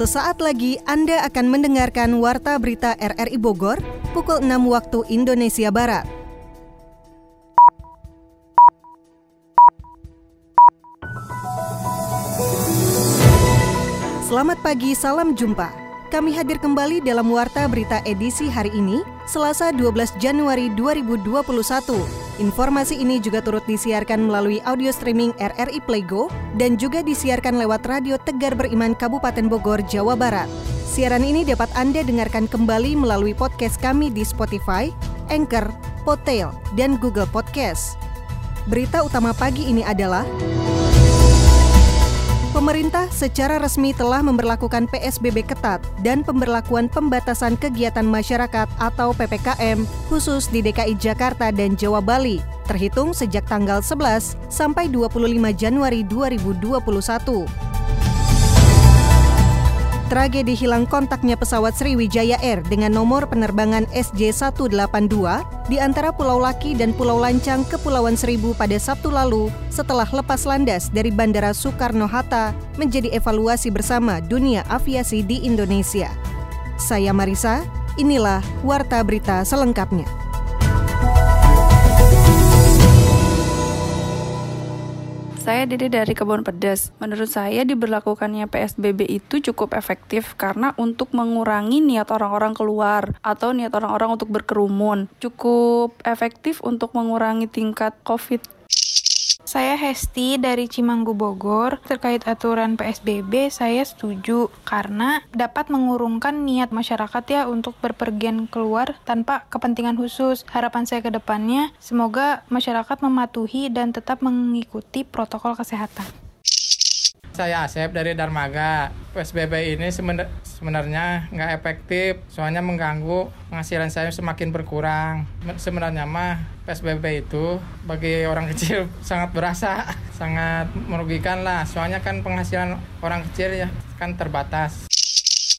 Sesaat lagi Anda akan mendengarkan Warta Berita RRI Bogor pukul 6 waktu Indonesia Barat. Selamat pagi, salam jumpa. Kami hadir kembali dalam Warta Berita edisi hari ini, Selasa 12 Januari 2021. Informasi ini juga turut disiarkan melalui audio streaming RRI Playgo dan juga disiarkan lewat Radio Tegar Beriman Kabupaten Bogor, Jawa Barat. Siaran ini dapat Anda dengarkan kembali melalui podcast kami di Spotify, Anchor, Podtail, dan Google Podcast. Berita utama pagi ini adalah Pemerintah secara resmi telah memperlakukan PSBB ketat dan pemberlakuan pembatasan kegiatan masyarakat atau PPKM khusus di DKI Jakarta dan Jawa Bali terhitung sejak tanggal 11 sampai 25 Januari 2021. Tragedi hilang kontaknya pesawat Sriwijaya Air dengan nomor penerbangan SJ182 di antara Pulau Laki dan Pulau Lancang Kepulauan Seribu pada Sabtu lalu setelah lepas landas dari Bandara Soekarno-Hatta menjadi evaluasi bersama dunia aviasi di Indonesia. Saya Marisa, inilah Warta Berita selengkapnya. Saya Dede dari Kebun Pedas. Menurut saya diberlakukannya PSBB itu cukup efektif karena untuk mengurangi niat orang-orang keluar atau niat orang-orang untuk berkerumun. Cukup efektif untuk mengurangi tingkat COVID saya Hesti dari Cimanggu Bogor. Terkait aturan PSBB, saya setuju karena dapat mengurungkan niat masyarakat ya untuk berpergian keluar tanpa kepentingan khusus. Harapan saya ke depannya, semoga masyarakat mematuhi dan tetap mengikuti protokol kesehatan. Saya Asep dari Darmaga. PSBB ini sebenarnya nggak efektif, soalnya mengganggu penghasilan saya semakin berkurang. Sebenarnya mah PSBB itu bagi orang kecil sangat berasa, sangat merugikan lah. Soalnya kan penghasilan orang kecil ya kan terbatas.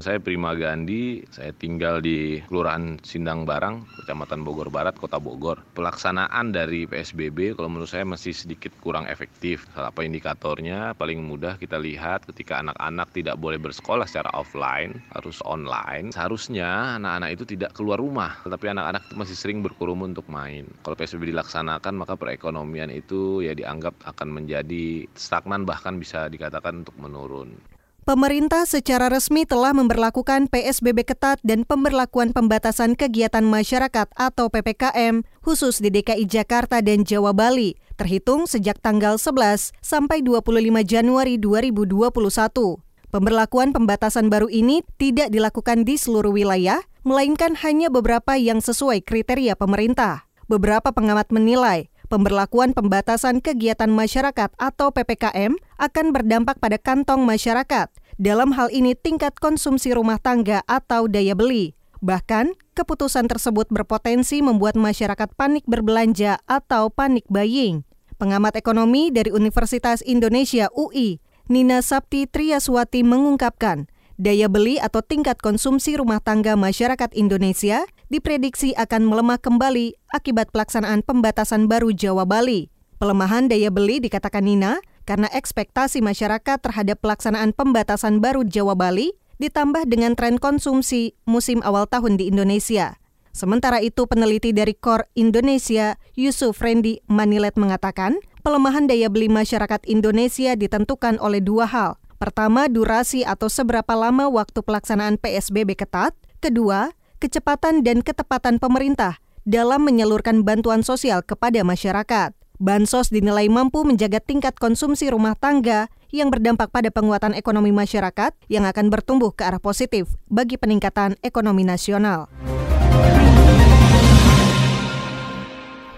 Saya Prima Gandhi, saya tinggal di Kelurahan Sindang Barang, Kecamatan Bogor Barat, Kota Bogor. Pelaksanaan dari PSBB kalau menurut saya masih sedikit kurang efektif. Apa indikatornya? Paling mudah kita lihat ketika anak-anak tidak boleh bersekolah secara offline, harus online. Seharusnya anak-anak itu tidak keluar rumah, tetapi anak-anak masih sering berkerumun untuk main. Kalau PSBB dilaksanakan, maka perekonomian itu ya dianggap akan menjadi stagnan bahkan bisa dikatakan untuk menurun. Pemerintah secara resmi telah memperlakukan PSBB ketat dan pemberlakuan pembatasan kegiatan masyarakat atau PPKM khusus di DKI Jakarta dan Jawa Bali, terhitung sejak tanggal 11 sampai 25 Januari 2021. Pemberlakuan pembatasan baru ini tidak dilakukan di seluruh wilayah, melainkan hanya beberapa yang sesuai kriteria pemerintah. Beberapa pengamat menilai pemberlakuan pembatasan kegiatan masyarakat atau PPKM akan berdampak pada kantong masyarakat. Dalam hal ini tingkat konsumsi rumah tangga atau daya beli. Bahkan, keputusan tersebut berpotensi membuat masyarakat panik berbelanja atau panik buying. Pengamat ekonomi dari Universitas Indonesia UI, Nina Sapti Triaswati mengungkapkan, daya beli atau tingkat konsumsi rumah tangga masyarakat Indonesia diprediksi akan melemah kembali akibat pelaksanaan pembatasan baru Jawa Bali. Pelemahan daya beli dikatakan Nina karena ekspektasi masyarakat terhadap pelaksanaan pembatasan baru Jawa Bali ditambah dengan tren konsumsi musim awal tahun di Indonesia. Sementara itu, peneliti dari KOR Indonesia, Yusuf Rendi Manilet mengatakan, pelemahan daya beli masyarakat Indonesia ditentukan oleh dua hal, Pertama, durasi atau seberapa lama waktu pelaksanaan PSBB ketat. Kedua, kecepatan dan ketepatan pemerintah dalam menyalurkan bantuan sosial kepada masyarakat. Bansos dinilai mampu menjaga tingkat konsumsi rumah tangga yang berdampak pada penguatan ekonomi masyarakat yang akan bertumbuh ke arah positif bagi peningkatan ekonomi nasional.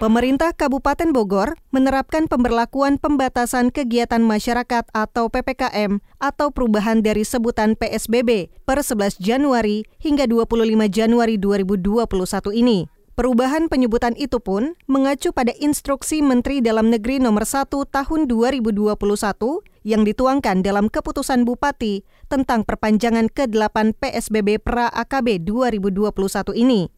Pemerintah Kabupaten Bogor menerapkan pemberlakuan pembatasan kegiatan masyarakat atau PPKM atau perubahan dari sebutan PSBB per 11 Januari hingga 25 Januari 2021 ini. Perubahan penyebutan itu pun mengacu pada instruksi Menteri Dalam Negeri nomor 1 tahun 2021 yang dituangkan dalam keputusan Bupati tentang perpanjangan ke-8 PSBB pra AKB 2021 ini.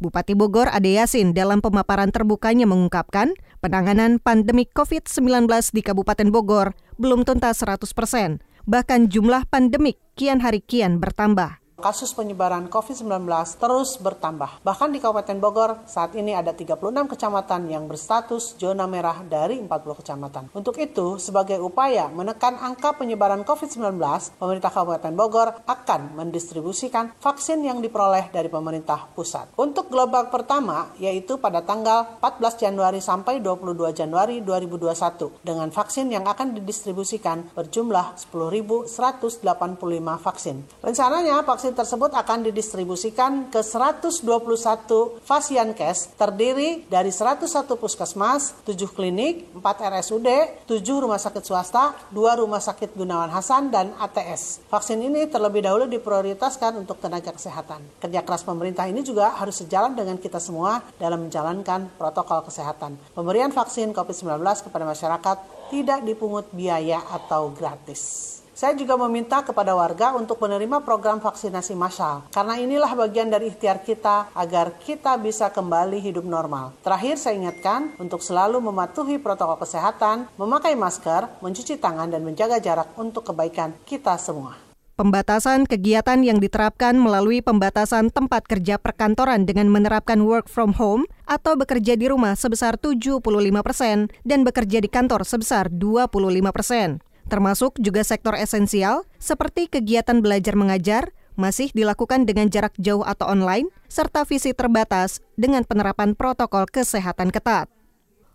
Bupati Bogor Ade Yasin dalam pemaparan terbukanya mengungkapkan penanganan pandemi COVID-19 di Kabupaten Bogor belum tuntas 100 persen. bahkan jumlah pandemik kian hari kian bertambah kasus penyebaran COVID-19 terus bertambah. Bahkan di Kabupaten Bogor saat ini ada 36 kecamatan yang berstatus zona merah dari 40 kecamatan. Untuk itu, sebagai upaya menekan angka penyebaran COVID-19, pemerintah Kabupaten Bogor akan mendistribusikan vaksin yang diperoleh dari pemerintah pusat. Untuk gelombang pertama, yaitu pada tanggal 14 Januari sampai 22 Januari 2021, dengan vaksin yang akan didistribusikan berjumlah 10.185 vaksin. Rencananya vaksin vaksin tersebut akan didistribusikan ke 121 Fasiankes terdiri dari 101 puskesmas, 7 klinik, 4 RSUD, 7 rumah sakit swasta, 2 rumah sakit Gunawan Hasan, dan ATS. Vaksin ini terlebih dahulu diprioritaskan untuk tenaga kesehatan. Kerja keras pemerintah ini juga harus sejalan dengan kita semua dalam menjalankan protokol kesehatan. Pemberian vaksin COVID-19 kepada masyarakat tidak dipungut biaya atau gratis. Saya juga meminta kepada warga untuk menerima program vaksinasi massal, karena inilah bagian dari ikhtiar kita agar kita bisa kembali hidup normal. Terakhir, saya ingatkan untuk selalu mematuhi protokol kesehatan, memakai masker, mencuci tangan, dan menjaga jarak untuk kebaikan kita semua. Pembatasan kegiatan yang diterapkan melalui pembatasan tempat kerja perkantoran dengan menerapkan work from home atau bekerja di rumah sebesar 75 persen dan bekerja di kantor sebesar 25 persen termasuk juga sektor esensial seperti kegiatan belajar mengajar, masih dilakukan dengan jarak jauh atau online, serta visi terbatas dengan penerapan protokol kesehatan ketat.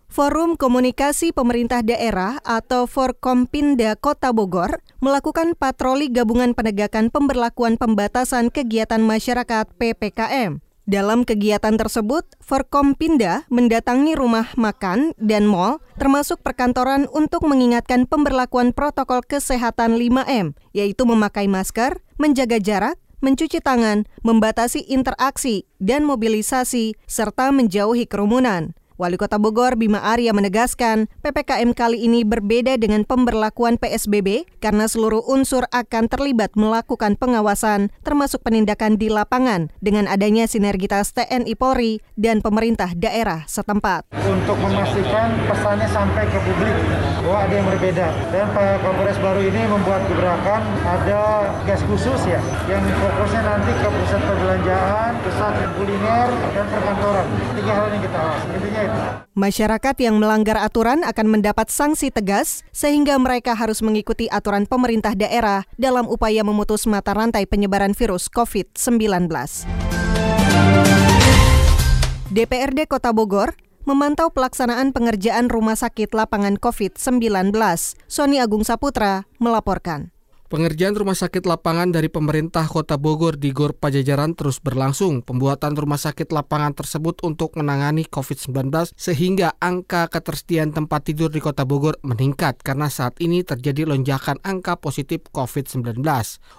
Forum Komunikasi Pemerintah Daerah atau Forkompinda Kota Bogor melakukan patroli gabungan penegakan pemberlakuan pembatasan kegiatan masyarakat PPKM dalam kegiatan tersebut, Forkompinda mendatangi rumah makan dan mal, termasuk perkantoran untuk mengingatkan pemberlakuan protokol kesehatan 5M, yaitu memakai masker, menjaga jarak, mencuci tangan, membatasi interaksi, dan mobilisasi, serta menjauhi kerumunan. Wali Kota Bogor Bima Arya menegaskan, PPKM kali ini berbeda dengan pemberlakuan PSBB karena seluruh unsur akan terlibat melakukan pengawasan, termasuk penindakan di lapangan dengan adanya sinergitas TNI Polri dan pemerintah daerah setempat. Untuk memastikan pesannya sampai ke publik bahwa ada yang berbeda. Dan Pak Kapolres baru ini membuat gebrakan ada gas khusus ya yang fokusnya nanti ke pusat perbelanjaan, pusat kuliner, dan perkantoran. Tiga hal yang kita awas. Intinya Masyarakat yang melanggar aturan akan mendapat sanksi tegas sehingga mereka harus mengikuti aturan pemerintah daerah dalam upaya memutus mata rantai penyebaran virus COVID-19. DPRD Kota Bogor memantau pelaksanaan pengerjaan rumah sakit lapangan COVID-19. Sony Agung Saputra melaporkan. Pengerjaan rumah sakit lapangan dari pemerintah Kota Bogor di Gor Pajajaran terus berlangsung. Pembuatan rumah sakit lapangan tersebut untuk menangani COVID-19 sehingga angka ketersediaan tempat tidur di Kota Bogor meningkat karena saat ini terjadi lonjakan angka positif COVID-19.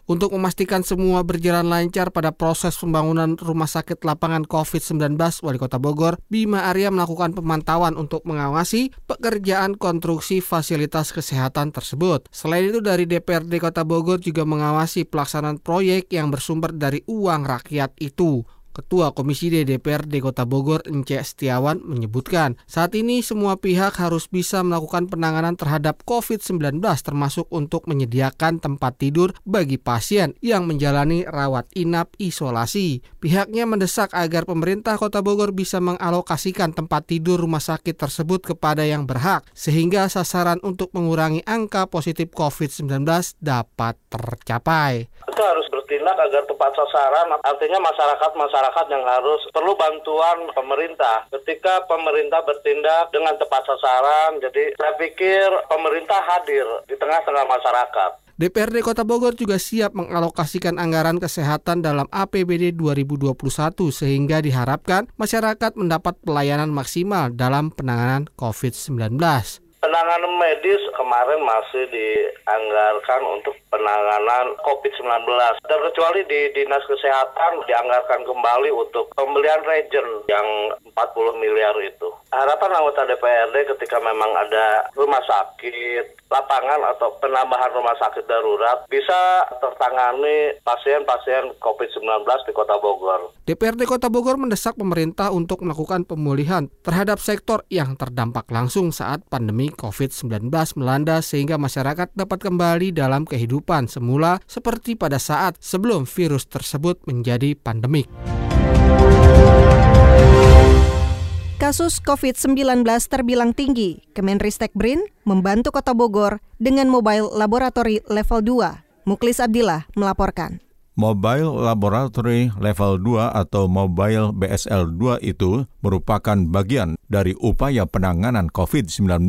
Untuk memastikan semua berjalan lancar pada proses pembangunan rumah sakit lapangan COVID-19, Wali Kota Bogor, Bima Arya melakukan pemantauan untuk mengawasi pekerjaan konstruksi fasilitas kesehatan tersebut. Selain itu dari DPRD Kota Bogor juga mengawasi pelaksanaan proyek yang bersumber dari uang rakyat itu. Ketua Komisi D DPRD Kota Bogor Ence Setiawan menyebutkan, saat ini semua pihak harus bisa melakukan penanganan terhadap COVID-19 termasuk untuk menyediakan tempat tidur bagi pasien yang menjalani rawat inap isolasi. Pihaknya mendesak agar pemerintah Kota Bogor bisa mengalokasikan tempat tidur rumah sakit tersebut kepada yang berhak sehingga sasaran untuk mengurangi angka positif COVID-19 dapat tercapai. Kita harus bertindak agar tepat sasaran, artinya masyarakat-masyarakat masyarakat yang harus perlu bantuan pemerintah. Ketika pemerintah bertindak dengan tepat sasaran, jadi saya pikir pemerintah hadir di tengah-tengah masyarakat. DPRD Kota Bogor juga siap mengalokasikan anggaran kesehatan dalam APBD 2021 sehingga diharapkan masyarakat mendapat pelayanan maksimal dalam penanganan COVID-19 penanganan medis kemarin masih dianggarkan untuk penanganan COVID-19. Terkecuali di Dinas Kesehatan dianggarkan kembali untuk pembelian reagen yang 40 miliar itu. Harapan anggota DPRD ketika memang ada rumah sakit, lapangan atau penambahan rumah sakit darurat bisa tertangani pasien-pasien COVID-19 di Kota Bogor. DPRD Kota Bogor mendesak pemerintah untuk melakukan pemulihan terhadap sektor yang terdampak langsung saat pandemi COVID-19 melanda sehingga masyarakat dapat kembali dalam kehidupan semula seperti pada saat sebelum virus tersebut menjadi pandemik. Kasus COVID-19 terbilang tinggi. Kemenristek BRIN membantu Kota Bogor dengan mobile laboratory level 2. Muklis Abdillah melaporkan. Mobile Laboratory Level 2 atau Mobile BSL 2 itu merupakan bagian dari upaya penanganan COVID-19.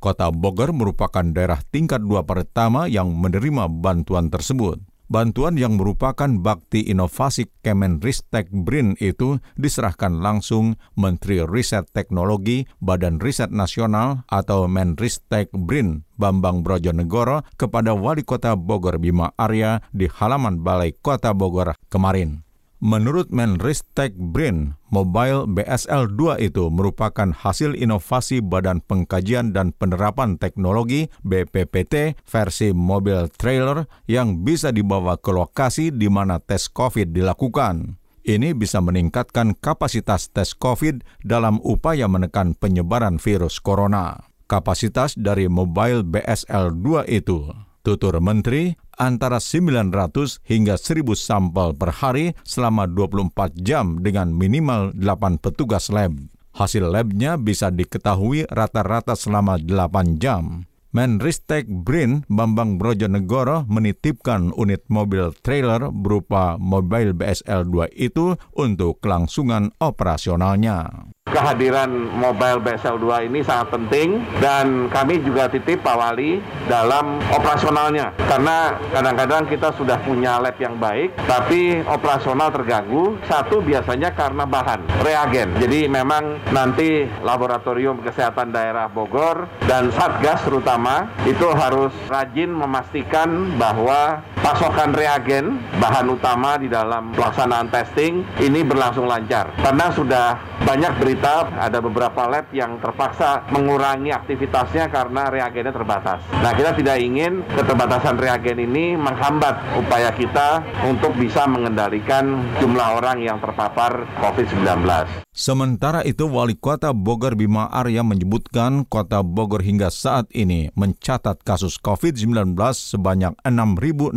Kota Bogor merupakan daerah tingkat 2 pertama yang menerima bantuan tersebut. Bantuan yang merupakan bakti inovasi Kemenristek BRIN itu diserahkan langsung Menteri Riset Teknologi Badan Riset Nasional atau Menristek BRIN Bambang Brojonegoro kepada Wali Kota Bogor Bima Arya di halaman Balai Kota Bogor kemarin. Menurut Menristek BRIN, Mobile BSL-2 itu merupakan hasil inovasi Badan Pengkajian dan Penerapan Teknologi BPPT versi mobil trailer yang bisa dibawa ke lokasi di mana tes COVID dilakukan. Ini bisa meningkatkan kapasitas tes COVID dalam upaya menekan penyebaran virus corona. Kapasitas dari mobile BSL-2 itu Tutur Menteri, antara 900 hingga 1000 sampel per hari selama 24 jam dengan minimal 8 petugas lab. Hasil labnya bisa diketahui rata-rata selama 8 jam. Menristek BRIN Bambang Brojonegoro menitipkan unit mobil trailer berupa mobil BSL-2 itu untuk kelangsungan operasionalnya kehadiran mobile BSL-2 ini sangat penting dan kami juga titip Pak Wali dalam operasionalnya. Karena kadang-kadang kita sudah punya lab yang baik tapi operasional terganggu. Satu biasanya karena bahan reagen. Jadi memang nanti laboratorium kesehatan daerah Bogor dan Satgas terutama itu harus rajin memastikan bahwa pasokan reagen bahan utama di dalam pelaksanaan testing ini berlangsung lancar. Karena sudah banyak berita ada beberapa lab yang terpaksa mengurangi aktivitasnya karena reagennya terbatas. Nah, kita tidak ingin keterbatasan reagen ini menghambat upaya kita untuk bisa mengendalikan jumlah orang yang terpapar COVID-19. Sementara itu, Wali Kota Bogor Bima Arya menyebutkan Kota Bogor hingga saat ini mencatat kasus COVID-19 sebanyak 6.062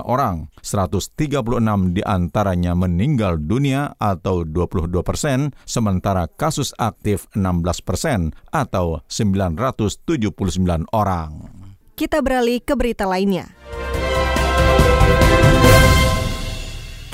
orang, 136 di antaranya meninggal dunia atau 22 persen, sementara kasus aktif 16 persen atau 979 orang. Kita beralih ke berita lainnya.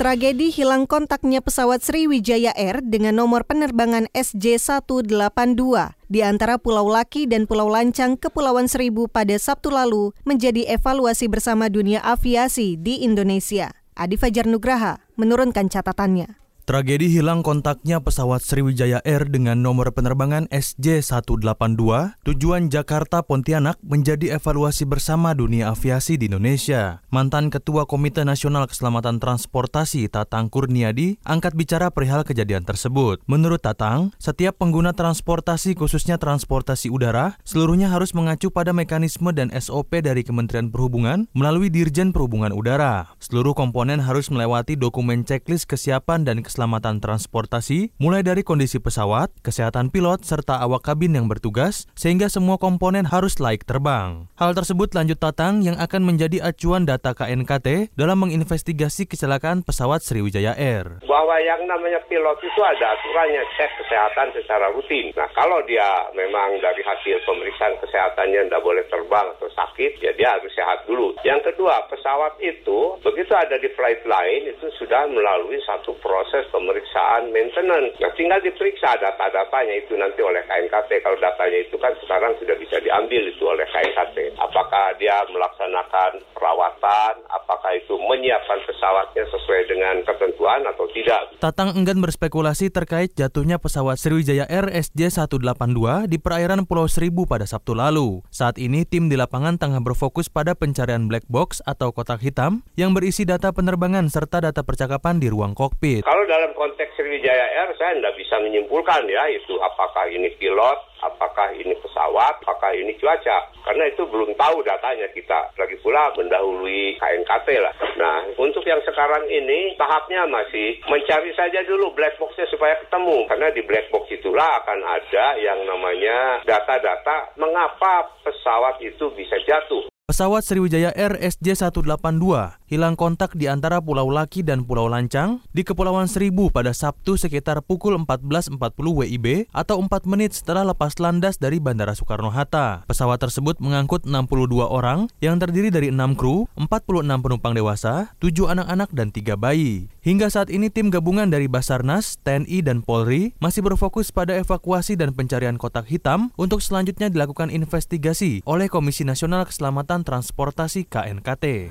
Tragedi hilang kontaknya pesawat Sriwijaya Air dengan nomor penerbangan SJ182 di antara Pulau Laki dan Pulau Lancang, Kepulauan Seribu pada Sabtu lalu menjadi evaluasi bersama dunia aviasi di Indonesia. Adi Fajar Nugraha menurunkan catatannya. Tragedi hilang kontaknya pesawat Sriwijaya Air dengan nomor penerbangan SJ182 tujuan Jakarta Pontianak menjadi evaluasi bersama dunia aviasi di Indonesia. Mantan Ketua Komite Nasional Keselamatan Transportasi Tatang Kurniadi angkat bicara perihal kejadian tersebut. Menurut Tatang, setiap pengguna transportasi khususnya transportasi udara seluruhnya harus mengacu pada mekanisme dan SOP dari Kementerian Perhubungan melalui Dirjen Perhubungan Udara. Seluruh komponen harus melewati dokumen checklist kesiapan dan keselamatan transportasi, mulai dari kondisi pesawat, kesehatan pilot, serta awak kabin yang bertugas, sehingga semua komponen harus laik terbang. Hal tersebut lanjut Tatang yang akan menjadi acuan data KNKT dalam menginvestigasi kecelakaan pesawat Sriwijaya Air. Bahwa yang namanya pilot itu ada aturannya cek kesehatan secara rutin. Nah kalau dia memang dari hasil pemeriksaan kesehatannya tidak boleh terbang atau sakit, ya dia harus sehat dulu. Yang kedua, pesawat itu begitu ada di flight line itu sudah melalui satu proses proses pemeriksaan maintenance. Nah, tinggal diperiksa data-datanya itu nanti oleh KNKT. Kalau datanya itu kan sekarang sudah bisa diambil itu oleh KNKT. Apakah dia melaksanakan perawatan, apakah itu menyiapkan pesawatnya sesuai dengan ketentuan atau tidak. Tatang enggan berspekulasi terkait jatuhnya pesawat Sriwijaya Air SJ182 di perairan Pulau Seribu pada Sabtu lalu. Saat ini tim di lapangan tengah berfokus pada pencarian black box atau kotak hitam yang berisi data penerbangan serta data percakapan di ruang kokpit. Kalau dalam konteks Sriwijaya Air saya tidak bisa menyimpulkan ya itu apakah ini pilot, apakah ini pesawat, apakah ini cuaca. Karena itu belum tahu datanya kita. Lagi pula mendahului KNKT lah. Nah, untuk yang sekarang ini tahapnya masih mencari saja dulu black boxnya supaya ketemu. Karena di black box itulah akan ada yang namanya data-data mengapa pesawat itu bisa jatuh. Pesawat Sriwijaya Air SJ182 hilang kontak di antara Pulau Laki dan Pulau Lancang di Kepulauan Seribu pada Sabtu sekitar pukul 14.40 WIB atau 4 menit setelah lepas landas dari Bandara Soekarno-Hatta. Pesawat tersebut mengangkut 62 orang yang terdiri dari 6 kru, 46 penumpang dewasa, 7 anak-anak dan 3 bayi. Hingga saat ini tim gabungan dari Basarnas, TNI, dan Polri masih berfokus pada evakuasi dan pencarian kotak hitam untuk selanjutnya dilakukan investigasi oleh Komisi Nasional Keselamatan Transportasi KNKT.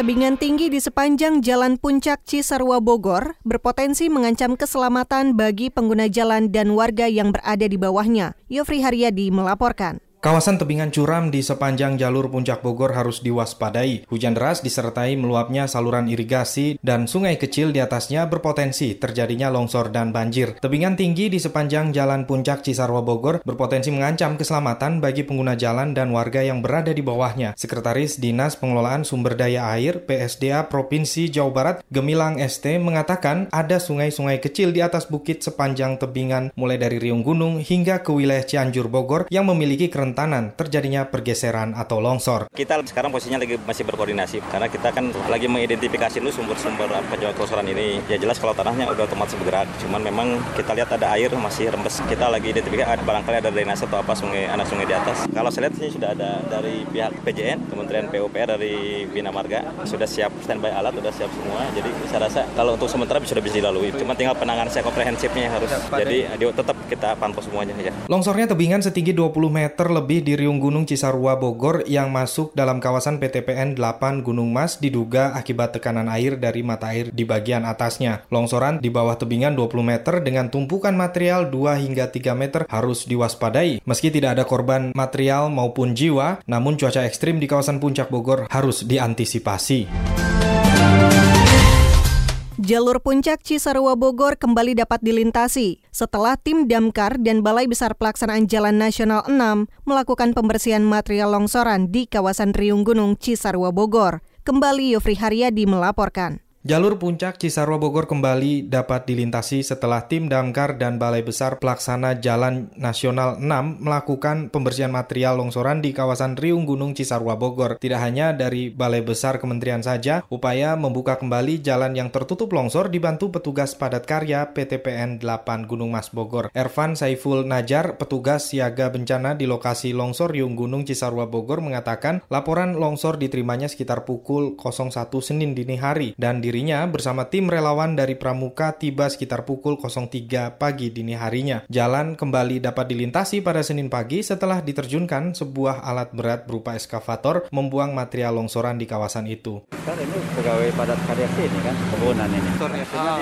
Tebingan tinggi di sepanjang Jalan Puncak Cisarua Bogor berpotensi mengancam keselamatan bagi pengguna jalan dan warga yang berada di bawahnya. Yofri Haryadi melaporkan. Kawasan tebingan curam di sepanjang jalur puncak Bogor harus diwaspadai. Hujan deras disertai meluapnya saluran irigasi dan sungai kecil di atasnya berpotensi terjadinya longsor dan banjir. Tebingan tinggi di sepanjang jalan puncak Cisarua Bogor berpotensi mengancam keselamatan bagi pengguna jalan dan warga yang berada di bawahnya. Sekretaris Dinas Pengelolaan Sumber Daya Air PSDA Provinsi Jawa Barat Gemilang ST mengatakan ada sungai-sungai kecil di atas bukit sepanjang tebingan mulai dari Riung Gunung hingga ke wilayah Cianjur Bogor yang memiliki kerentanan kerentanan terjadinya pergeseran atau longsor. Kita sekarang posisinya lagi masih berkoordinasi karena kita kan lagi mengidentifikasi dulu sumber-sumber penyebab longsoran ini. Ya jelas kalau tanahnya udah otomatis bergerak, cuman memang kita lihat ada air masih rembes. Kita lagi identifikasi ada barangkali ada drainase atau apa sungai anak sungai di atas. Kalau saya lihat sini sudah ada dari pihak PJN, Kementerian PUPR dari Bina Marga sudah siap standby alat, sudah siap semua. Jadi saya rasa kalau untuk sementara sudah bisa dilalui. Cuma tinggal penanganan saya komprehensifnya harus. Jadi tetap kita pantau semuanya ya. Longsornya tebingan setinggi 20 meter lebih di Riung Gunung Cisarua Bogor yang masuk dalam kawasan PTPN 8 Gunung Mas diduga akibat tekanan air dari mata air di bagian atasnya. Longsoran di bawah tebingan 20 meter dengan tumpukan material 2 hingga 3 meter harus diwaspadai. Meski tidak ada korban material maupun jiwa, namun cuaca ekstrim di kawasan puncak Bogor harus diantisipasi. Jalur puncak Cisarua Bogor kembali dapat dilintasi setelah tim Damkar dan Balai Besar Pelaksanaan Jalan Nasional 6 melakukan pembersihan material longsoran di kawasan Riung Gunung Cisarua Bogor. Kembali Yofri Haryadi melaporkan. Jalur puncak Cisarua Bogor kembali dapat dilintasi setelah tim damkar dan Balai Besar Pelaksana Jalan Nasional 6 melakukan pembersihan material longsoran di kawasan Riung Gunung Cisarua Bogor. Tidak hanya dari Balai Besar Kementerian saja, upaya membuka kembali jalan yang tertutup longsor dibantu petugas padat karya PTPN 8 Gunung Mas Bogor. Ervan Saiful Najar, petugas siaga bencana di lokasi longsor Riung Gunung Cisarua Bogor mengatakan laporan longsor diterimanya sekitar pukul 01 Senin dini hari dan di dirinya bersama tim relawan dari Pramuka tiba sekitar pukul 03 pagi dini harinya. Jalan kembali dapat dilintasi pada Senin pagi setelah diterjunkan sebuah alat berat berupa eskavator membuang material longsoran di kawasan itu. Kan ini pegawai padat karya sini kan, kebunan ini.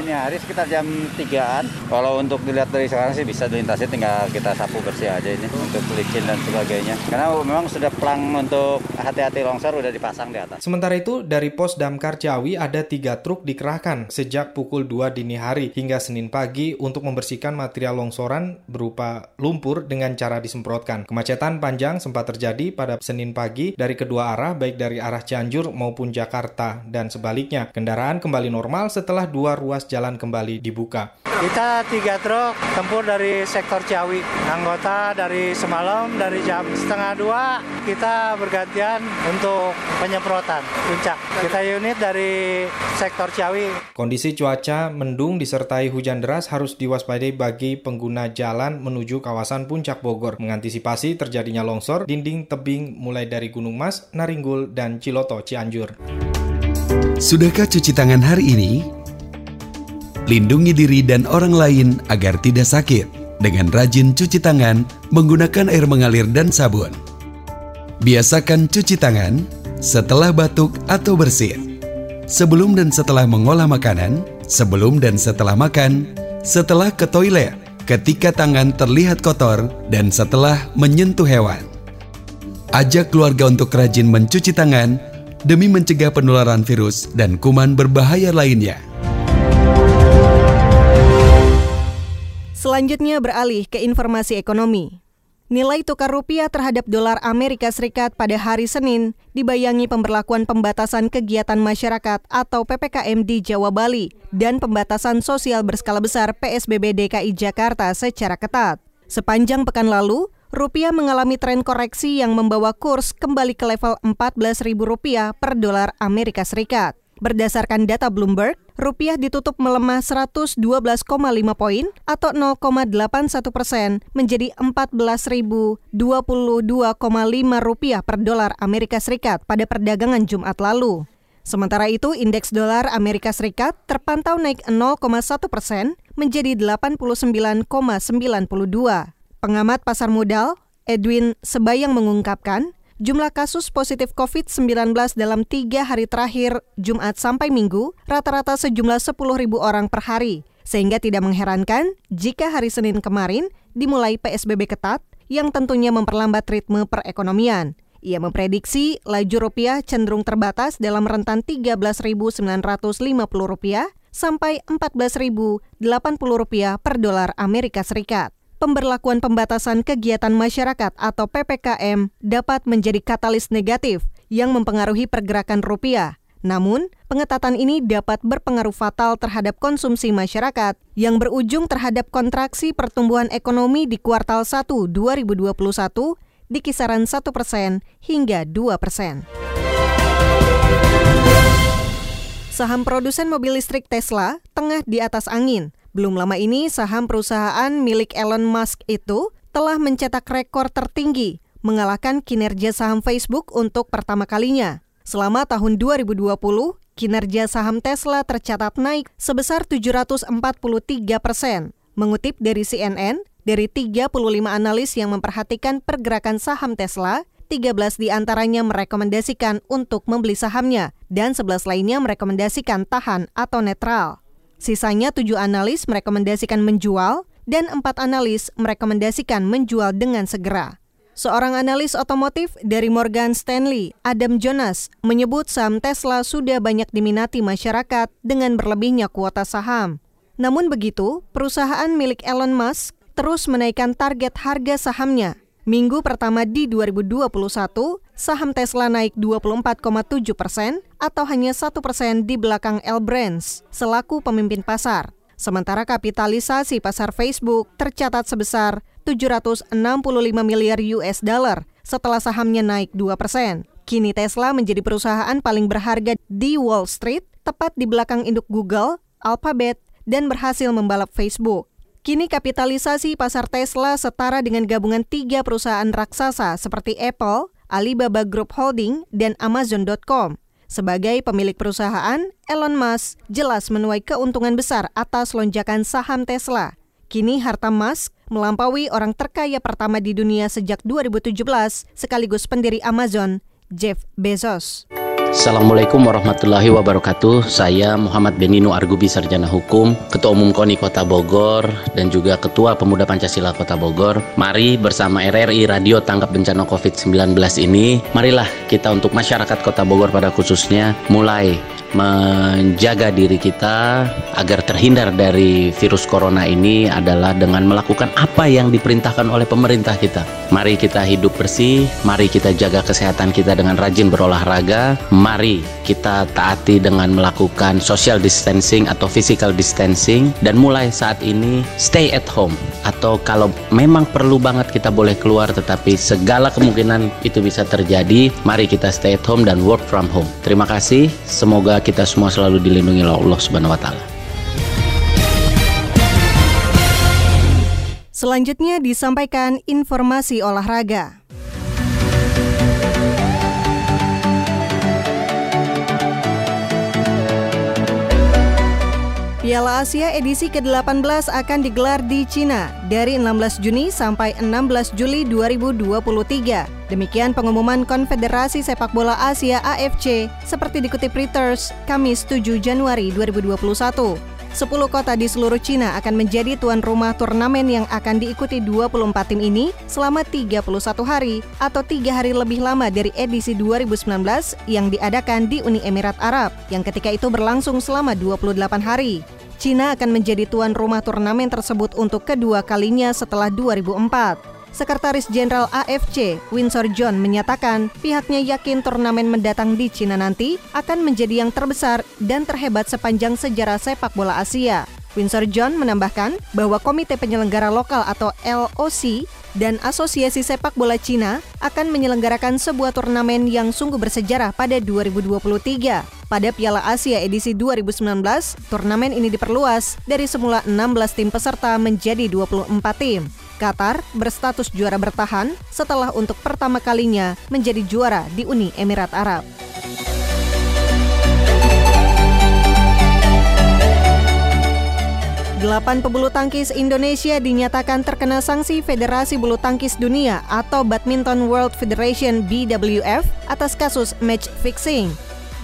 Ini hari sekitar jam 3-an. Kalau untuk dilihat dari sekarang sih bisa dilintasi tinggal kita sapu bersih aja ini untuk licin dan sebagainya. Karena memang sudah plang untuk hati-hati longsor udah dipasang di atas. Sementara itu dari pos damkar Ciawi ada tiga truk dikerahkan sejak pukul 2 dini hari hingga Senin pagi untuk membersihkan material longsoran berupa lumpur dengan cara disemprotkan. Kemacetan panjang sempat terjadi pada Senin pagi dari kedua arah baik dari arah Cianjur maupun Jakarta dan sebaliknya. Kendaraan kembali normal setelah dua ruas jalan kembali dibuka. Kita tiga truk tempur dari sektor Ciawi. Anggota dari semalam dari jam setengah dua kita bergantian untuk penyemprotan puncak. Kita unit dari sektor Ciawi. Kondisi cuaca mendung disertai hujan deras harus diwaspadai bagi pengguna jalan menuju kawasan puncak Bogor. Mengantisipasi terjadinya longsor dinding tebing mulai dari Gunung Mas, Naringgul, dan Ciloto, Cianjur. Sudahkah cuci tangan hari ini? Lindungi diri dan orang lain agar tidak sakit dengan rajin cuci tangan menggunakan air mengalir dan sabun. Biasakan cuci tangan setelah batuk atau bersin, sebelum dan setelah mengolah makanan, sebelum dan setelah makan, setelah ke toilet, ketika tangan terlihat kotor, dan setelah menyentuh hewan. Ajak keluarga untuk rajin mencuci tangan demi mencegah penularan virus dan kuman berbahaya lainnya. Selanjutnya beralih ke informasi ekonomi. Nilai tukar rupiah terhadap dolar Amerika Serikat pada hari Senin dibayangi pemberlakuan pembatasan kegiatan masyarakat atau PPKM di Jawa Bali dan pembatasan sosial berskala besar PSBB DKI Jakarta secara ketat. Sepanjang pekan lalu, rupiah mengalami tren koreksi yang membawa kurs kembali ke level Rp14.000 per dolar Amerika Serikat. Berdasarkan data Bloomberg, rupiah ditutup melemah 112,5 poin atau 0,81 persen menjadi 14.022,5 rupiah per dolar Amerika Serikat pada perdagangan Jumat lalu. Sementara itu, indeks dolar Amerika Serikat terpantau naik 0,1 persen menjadi 89,92. Pengamat pasar modal, Edwin Sebayang mengungkapkan, jumlah kasus positif COVID-19 dalam tiga hari terakhir, Jumat sampai Minggu, rata-rata sejumlah 10 ribu orang per hari. Sehingga tidak mengherankan jika hari Senin kemarin dimulai PSBB ketat yang tentunya memperlambat ritme perekonomian. Ia memprediksi laju rupiah cenderung terbatas dalam rentan Rp13.950 sampai Rp14.080 per dolar Amerika Serikat pemberlakuan pembatasan kegiatan masyarakat atau PPKM dapat menjadi katalis negatif yang mempengaruhi pergerakan rupiah. Namun, pengetatan ini dapat berpengaruh fatal terhadap konsumsi masyarakat yang berujung terhadap kontraksi pertumbuhan ekonomi di kuartal 1 2021 di kisaran 1 persen hingga 2 persen. Saham produsen mobil listrik Tesla tengah di atas angin belum lama ini, saham perusahaan milik Elon Musk itu telah mencetak rekor tertinggi, mengalahkan kinerja saham Facebook untuk pertama kalinya. Selama tahun 2020, kinerja saham Tesla tercatat naik sebesar 743 persen. Mengutip dari CNN, dari 35 analis yang memperhatikan pergerakan saham Tesla, 13 di antaranya merekomendasikan untuk membeli sahamnya dan 11 lainnya merekomendasikan tahan atau netral. Sisanya tujuh analis merekomendasikan menjual dan empat analis merekomendasikan menjual dengan segera. Seorang analis otomotif dari Morgan Stanley, Adam Jonas, menyebut saham Tesla sudah banyak diminati masyarakat dengan berlebihnya kuota saham. Namun begitu, perusahaan milik Elon Musk terus menaikkan target harga sahamnya Minggu pertama di 2021, saham Tesla naik 24,7 persen atau hanya satu persen di belakang L Brands selaku pemimpin pasar. Sementara kapitalisasi pasar Facebook tercatat sebesar 765 miliar US dollar setelah sahamnya naik 2 persen. Kini Tesla menjadi perusahaan paling berharga di Wall Street, tepat di belakang induk Google, Alphabet, dan berhasil membalap Facebook. Kini kapitalisasi pasar Tesla setara dengan gabungan tiga perusahaan raksasa seperti Apple, Alibaba Group Holding, dan Amazon.com. Sebagai pemilik perusahaan, Elon Musk jelas menuai keuntungan besar atas lonjakan saham Tesla. Kini harta Musk melampaui orang terkaya pertama di dunia sejak 2017 sekaligus pendiri Amazon, Jeff Bezos. Assalamualaikum warahmatullahi wabarakatuh. Saya Muhammad Beninu Argubi Sarjana Hukum, Ketua Umum KONI Kota Bogor dan juga Ketua Pemuda Pancasila Kota Bogor. Mari bersama RRI Radio Tanggap Bencana COVID-19 ini, marilah kita untuk masyarakat Kota Bogor pada khususnya mulai menjaga diri kita agar terhindar dari virus corona ini adalah dengan melakukan apa yang diperintahkan oleh pemerintah kita. Mari kita hidup bersih, mari kita jaga kesehatan kita dengan rajin berolahraga, mari kita taati dengan melakukan social distancing atau physical distancing dan mulai saat ini stay at home atau kalau memang perlu banget kita boleh keluar tetapi segala kemungkinan itu bisa terjadi, mari kita stay at home dan work from home. Terima kasih, semoga kita semua selalu dilindungi oleh Allah Subhanahu wa taala. Selanjutnya disampaikan informasi olahraga. Piala Asia edisi ke-18 akan digelar di Cina dari 16 Juni sampai 16 Juli 2023. Demikian pengumuman Konfederasi Sepak Bola Asia AFC seperti dikutip Reuters Kamis 7 Januari 2021. 10 kota di seluruh Cina akan menjadi tuan rumah turnamen yang akan diikuti 24 tim ini selama 31 hari atau tiga hari lebih lama dari edisi 2019 yang diadakan di Uni Emirat Arab yang ketika itu berlangsung selama 28 hari. Cina akan menjadi tuan rumah turnamen tersebut untuk kedua kalinya setelah 2004. Sekretaris Jenderal AFC, Winsor John, menyatakan pihaknya yakin turnamen mendatang di Cina nanti akan menjadi yang terbesar dan terhebat sepanjang sejarah sepak bola Asia. Winsor John menambahkan bahwa Komite Penyelenggara Lokal atau LOC dan Asosiasi Sepak Bola Cina akan menyelenggarakan sebuah turnamen yang sungguh bersejarah pada 2023. Pada Piala Asia edisi 2019, turnamen ini diperluas dari semula 16 tim peserta menjadi 24 tim. Qatar berstatus juara bertahan setelah untuk pertama kalinya menjadi juara di Uni Emirat Arab. Delapan pebulu tangkis Indonesia dinyatakan terkena sanksi Federasi Bulu Tangkis Dunia atau Badminton World Federation BWF atas kasus match fixing.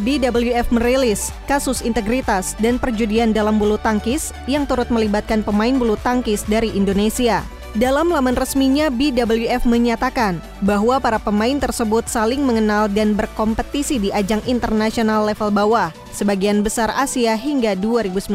BWF merilis kasus integritas dan perjudian dalam bulu tangkis yang turut melibatkan pemain bulu tangkis dari Indonesia. Dalam laman resminya, BWF menyatakan bahwa para pemain tersebut saling mengenal dan berkompetisi di ajang internasional level bawah, sebagian besar Asia hingga 2019.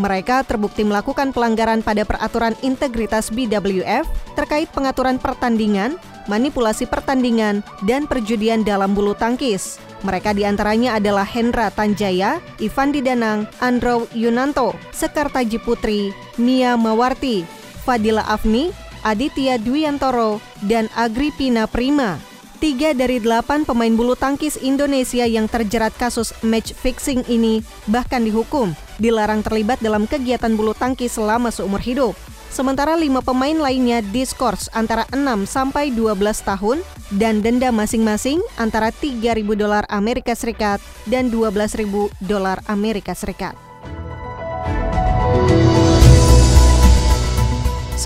Mereka terbukti melakukan pelanggaran pada peraturan integritas BWF terkait pengaturan pertandingan, manipulasi pertandingan, dan perjudian dalam bulu tangkis. Mereka di antaranya adalah Hendra Tanjaya, Ivan Didanang, Andro Yunanto, Sekartaji Putri, Nia Mawarti, Fadila Afni, Aditya Dwiantoro, dan Agripina Prima. Tiga dari delapan pemain bulu tangkis Indonesia yang terjerat kasus match fixing ini bahkan dihukum, dilarang terlibat dalam kegiatan bulu tangkis selama seumur hidup. Sementara lima pemain lainnya diskors antara 6 sampai 12 tahun dan denda masing-masing antara 3.000 dolar Amerika Serikat dan 12.000 dolar Amerika Serikat.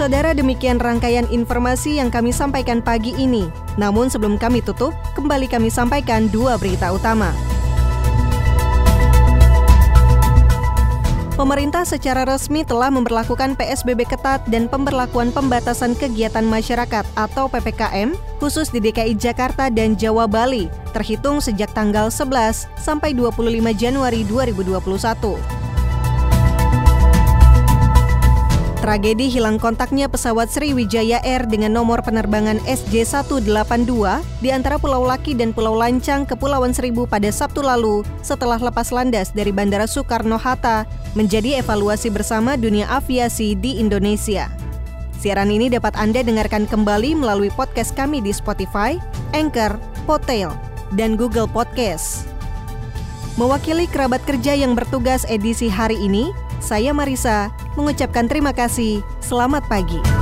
Saudara demikian rangkaian informasi yang kami sampaikan pagi ini. Namun sebelum kami tutup, kembali kami sampaikan dua berita utama. Pemerintah secara resmi telah memperlakukan PSBB ketat dan pemberlakuan pembatasan kegiatan masyarakat atau PPKM khusus di DKI Jakarta dan Jawa Bali terhitung sejak tanggal 11 sampai 25 Januari 2021. Tragedi hilang kontaknya pesawat Sriwijaya Air dengan nomor penerbangan SJ182 di antara Pulau Laki dan Pulau Lancang, Kepulauan Seribu pada Sabtu lalu setelah lepas landas dari Bandara Soekarno-Hatta menjadi evaluasi bersama dunia aviasi di Indonesia. Siaran ini dapat Anda dengarkan kembali melalui podcast kami di Spotify, Anchor, Potail, dan Google Podcast. Mewakili kerabat kerja yang bertugas edisi hari ini, saya Marisa mengucapkan terima kasih. Selamat pagi.